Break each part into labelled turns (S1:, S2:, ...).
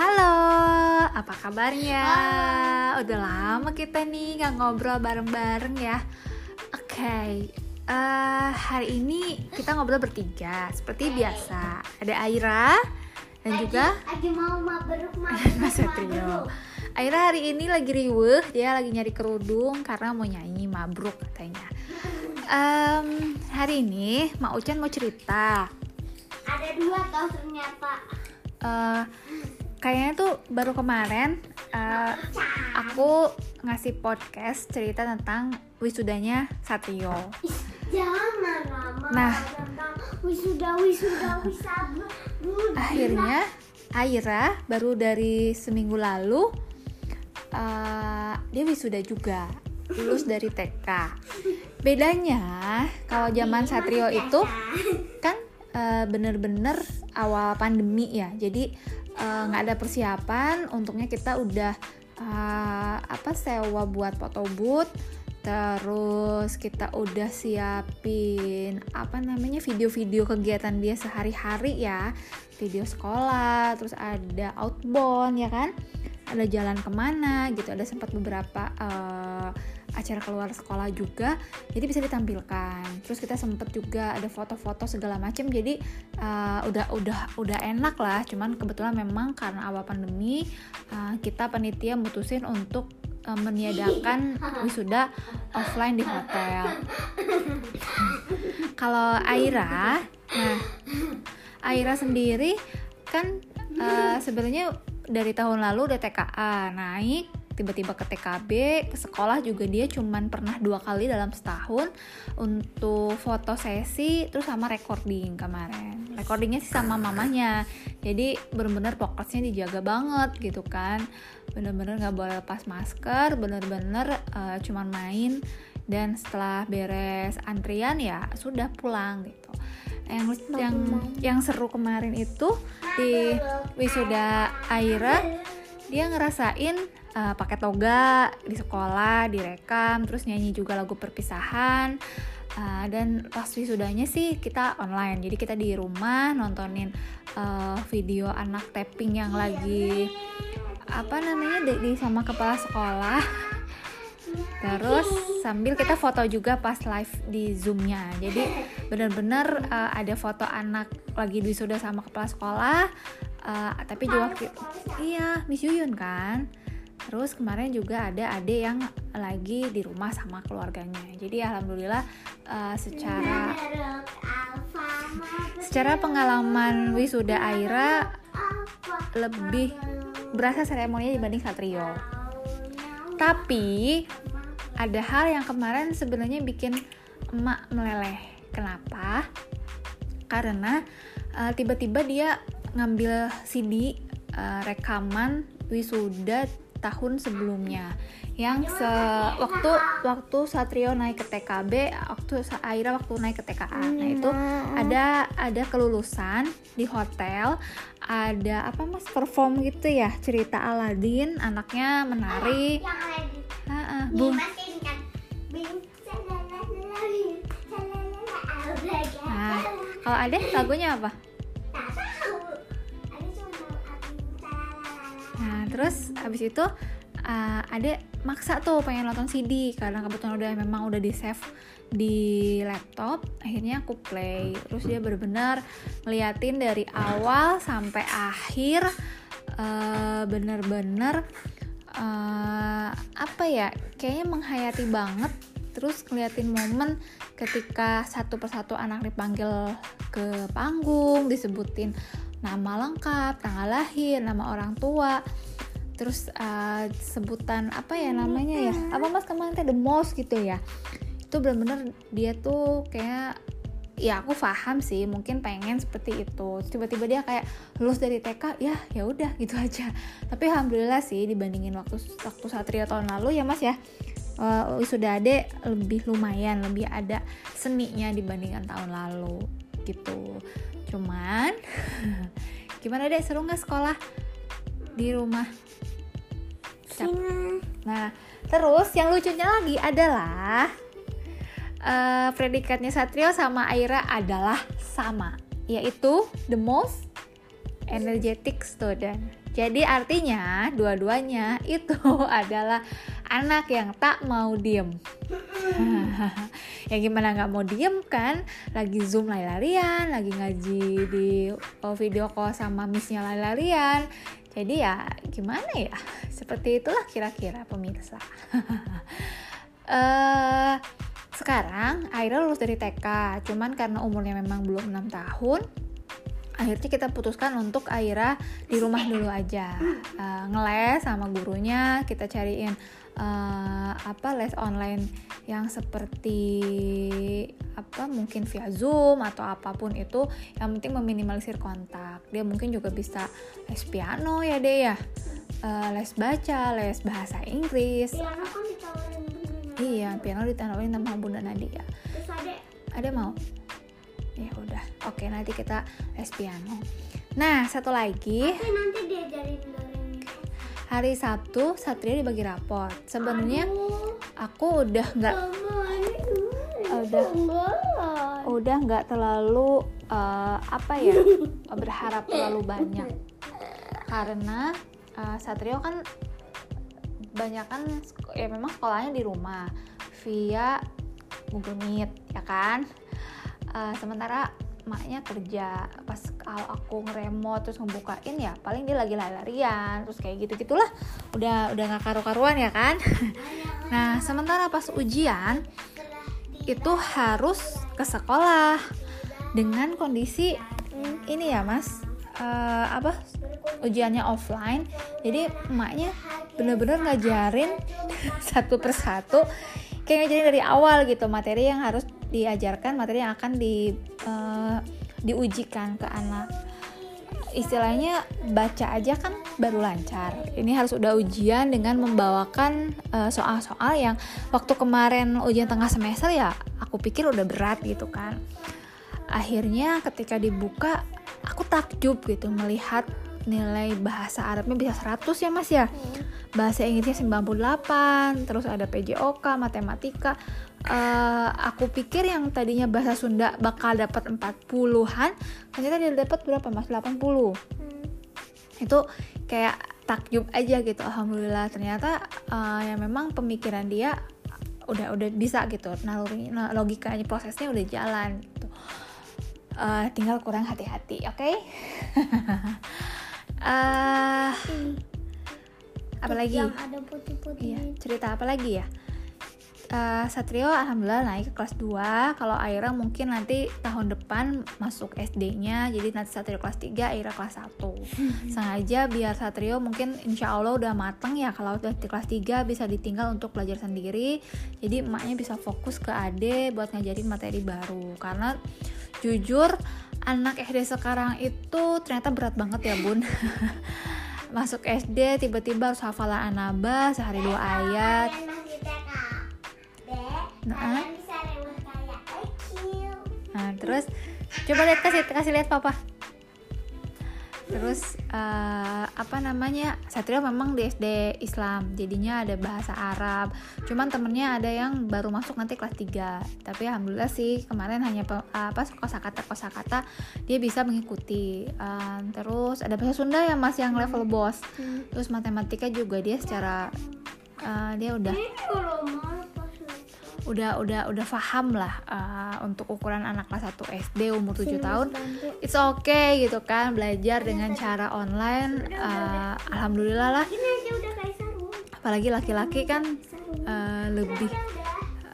S1: Halo, apa kabarnya? Udah lama kita nih nggak ngobrol bareng-bareng ya. Oke, eh, hari ini kita ngobrol bertiga seperti biasa. Ada Aira dan juga
S2: lagi mau mabruk
S1: Mas Satrio. Aira hari ini lagi riweh, dia lagi nyari kerudung karena mau nyanyi mabruk katanya. Em, hari ini Mak Ucan mau cerita.
S2: ada dua tau ternyata
S1: Eh, kayaknya tuh baru kemarin eh, aku ngasih podcast cerita tentang wisudanya Satrio.
S2: Jangan lama
S1: Nah.
S2: wisuda wisuda wisuda
S1: Akhirnya Aira baru dari seminggu lalu eh, dia wisuda juga lulus dari TK. Bedanya kalau zaman Satrio itu kan eh, bener-bener awal pandemi ya jadi eh, nggak ada persiapan untungnya kita udah eh, apa sewa buat foto booth terus kita udah siapin apa namanya video-video kegiatan dia sehari-hari ya. Video sekolah terus ada outbound ya kan? Ada jalan ke mana gitu. Ada sempat beberapa acara keluar sekolah juga jadi bisa ditampilkan. Terus kita sempet juga ada foto-foto segala macam jadi uh, udah udah udah enak lah. Cuman kebetulan memang karena awal pandemi uh, kita panitia mutusin untuk uh, meniadakan wisuda offline di hotel. Kalau Aira nah Aira sendiri kan uh, sebenarnya dari tahun lalu udah TKA naik tiba-tiba ke TKB ke sekolah juga dia cuman pernah dua kali dalam setahun untuk foto sesi terus sama recording kemarin. Recordingnya sih sama mamanya. Jadi bener-bener fokusnya dijaga banget gitu kan. Bener-bener nggak boleh lepas masker bener-bener uh, cuman main. Dan setelah beres antrian ya sudah pulang gitu. Yang yang yang seru kemarin itu di wisuda Aira dia ngerasain uh, pakai toga di sekolah direkam terus nyanyi juga lagu perpisahan. Uh, dan pas wisudanya sih kita online. Jadi kita di rumah nontonin uh, video anak tapping yang lagi apa namanya di, di sama kepala sekolah. Terus sambil kita foto juga pas live di zoomnya. Jadi bener-bener uh, ada foto anak lagi wisuda sama kepala sekolah. Uh, tapi juga iya Miss Yuyun kan terus kemarin juga ada adik yang lagi di rumah sama keluarganya. Jadi alhamdulillah uh, secara secara pengalaman wisuda Aira lebih berasa seremoninya dibanding Satrio. Tapi ada hal yang kemarin sebenarnya bikin emak meleleh. Kenapa? Karena uh, tiba-tiba dia ngambil CD uh, rekaman wisuda tahun sebelumnya yang se waktu waktu Satrio naik ke TKB waktu Aira waktu naik ke TKA nah itu ada ada kelulusan di hotel ada apa mas perform gitu ya cerita Aladin anaknya menari Ah, ah,
S2: kan albaga.
S1: nah kalau ada lagunya apa terus habis itu uh, ada maksa tuh pengen nonton CD karena kebetulan udah memang udah di save di laptop. Akhirnya aku play. Terus dia bener-bener ngeliatin dari awal sampai akhir uh, bener-bener uh, apa ya? Kayaknya menghayati banget. Terus ngeliatin momen ketika satu persatu anak dipanggil ke panggung, disebutin nama lengkap, tanggal lahir, nama orang tua, terus uh, sebutan apa ya namanya ya? Apa? Mas kemarin teh the most gitu ya? Itu bener-bener dia tuh kayak ya aku paham sih mungkin pengen seperti itu. Tiba-tiba dia kayak lulus dari TK ya ya udah gitu aja. Tapi alhamdulillah sih dibandingin waktu waktu satria tahun lalu ya mas ya. Uh, wisuda ade lebih lumayan lebih ada seninya dibandingkan tahun lalu gitu cuman gimana deh seru nggak sekolah di rumah Cap-. Nah, terus yang lucunya lagi adalah eh, predikatnya Satrio sama Aira adalah sama, yaitu the most energetic student. Jadi artinya dua-duanya itu adalah anak yang tak mau diem. ya gimana nggak mau diem kan? Lagi zoom lari-larian, lagi ngaji di oh, video call sama missnya lari-larian. Jadi ya gimana ya? Seperti itulah kira-kira pemirsa. uh, sekarang Aira lulus dari TK, cuman karena umurnya memang belum enam tahun, akhirnya kita putuskan untuk Aira di rumah dulu aja. Uh, ngeles sama gurunya kita cariin uh, apa les online yang seperti apa mungkin via zoom atau apa pun itu yang penting meminimalisir kontak. Dia mungkin juga bisa les piano ya deh ya. Uh, les baca les bahasa Inggris.
S2: Piano kan ditawarin
S1: iya piano ditawarin sama bunda Nadia.
S2: Terus ada
S1: ada mau ya udah oke nanti kita les piano. Nah satu lagi.
S2: Tapi nanti diajarin
S1: hari Sabtu Satria dibagi raport sebenarnya aku udah nggak Udah.
S2: enggak
S1: udah nggak terlalu eh, apa ya berharap terlalu banyak. Karena eh, Satrio kan banyak kan ya memang sekolahnya di rumah. Via Google Meet ya kan Eh, sementara maknya kerja. Pas kalau aku ngeremot terus ngebukain ya paling dia lagi lari-larian terus kayak gitu gitulah udah udah nggak karu-karuan ya kan? Nah sementara pas ujian itu harus ke sekolah. Dengan kondisi ini ya mas. Eh, apa? Ujiannya offline. Jadi emaknya bener-bener ngajarin satu persatu. Kayak ngajarin dari awal gitu materi yang harus diajarkan materi yang akan di eh, diujikan ke anak. Istilahnya baca aja kan baru lancar. Ini harus udah ujian dengan membawakan eh, soal-soal yang waktu kemarin ujian tengah semester ya aku pikir udah berat gitu kan. Akhirnya ketika dibuka aku takjub gitu melihat nilai bahasa Arabnya bisa 100 ya mas ya. Bahasa Inggrisnya 98 terus ada PJOK matematika Eh, aku pikir yang tadinya bahasa Sunda bakal dapat 40-an ternyata dia dapat berapa mas? 80 itu kayak takjub aja gitu alhamdulillah. Ternyata eh, ya memang pemikiran dia udah udah bisa gitu. Naluri nah, logikanya prosesnya udah jalan gitu. Eh, tinggal kurang hati-hati oke? Eh, apalagi
S2: yang ada putih-putih
S1: Iya, cerita apa lagi ya? Eh, Satrio alhamdulillah naik ke kelas 2 Kalau Aira mungkin nanti tahun depan masuk SD-nya Jadi nanti Satrio kelas 3, Aira kelas 1 Sengaja biar Satrio mungkin insya Allah udah mateng ya Kalau udah di kelas 3 bisa ditinggal untuk belajar sendiri. Jadi emaknya bisa fokus ke ade buat ngajarin materi baru. Karena jujur anak SD sekarang itu ternyata berat banget ya bun. Masuk SD tiba-tiba harus hafalan anaba sehari dua ayat Nah.
S2: bisa kayak kecil
S1: Nah, terus coba lihat kasih kasih lihat papa. Terus eh, apa namanya? Satrio memang di SD Islam, jadinya ada bahasa Arab. Cuman temennya ada yang baru masuk nanti kelas 3. Tapi alhamdulillah sih kemarin hanya pe- apa kosakata kosakata dia bisa mengikuti. Eh, terus ada bahasa Sunda ya Mas yang level bos. Terus matematika juga dia secara eh, dia udah udah udah udah paham lah uh, untuk ukuran anak kelas 1 SD umur 7 tahun it's okay gitu kan belajar dengan cara online uh, alhamdulillah lah. Apalagi laki-laki kan uh, lebih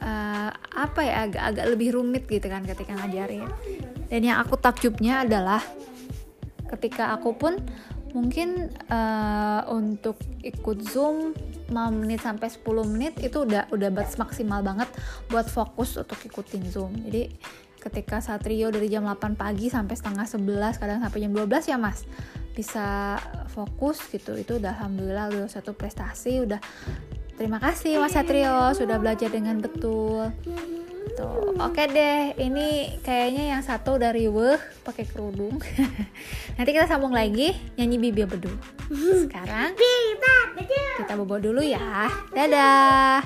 S1: uh, apa ya agak-agak lebih rumit gitu kan ketika ngajarin. dan yang aku takjubnya adalah ketika aku pun mungkin uh, untuk ikut zoom 5 menit sampai 10 menit itu udah udah batas maksimal banget buat fokus untuk ikutin zoom. Jadi ketika Satrio dari jam 8 pagi sampai setengah 11 kadang sampai jam 12 ya mas bisa fokus gitu. Itu udah alhamdulillah udah satu prestasi udah. Terima kasih mas Satrio sudah belajar dengan betul Tuh, oke deh. Ini kayaknya yang satu dari weh pakai kerudung. Nanti kita sambung lagi nyanyi Bibi Bedu. Sekarang
S2: Kita
S1: bobo dulu ya. Dadah.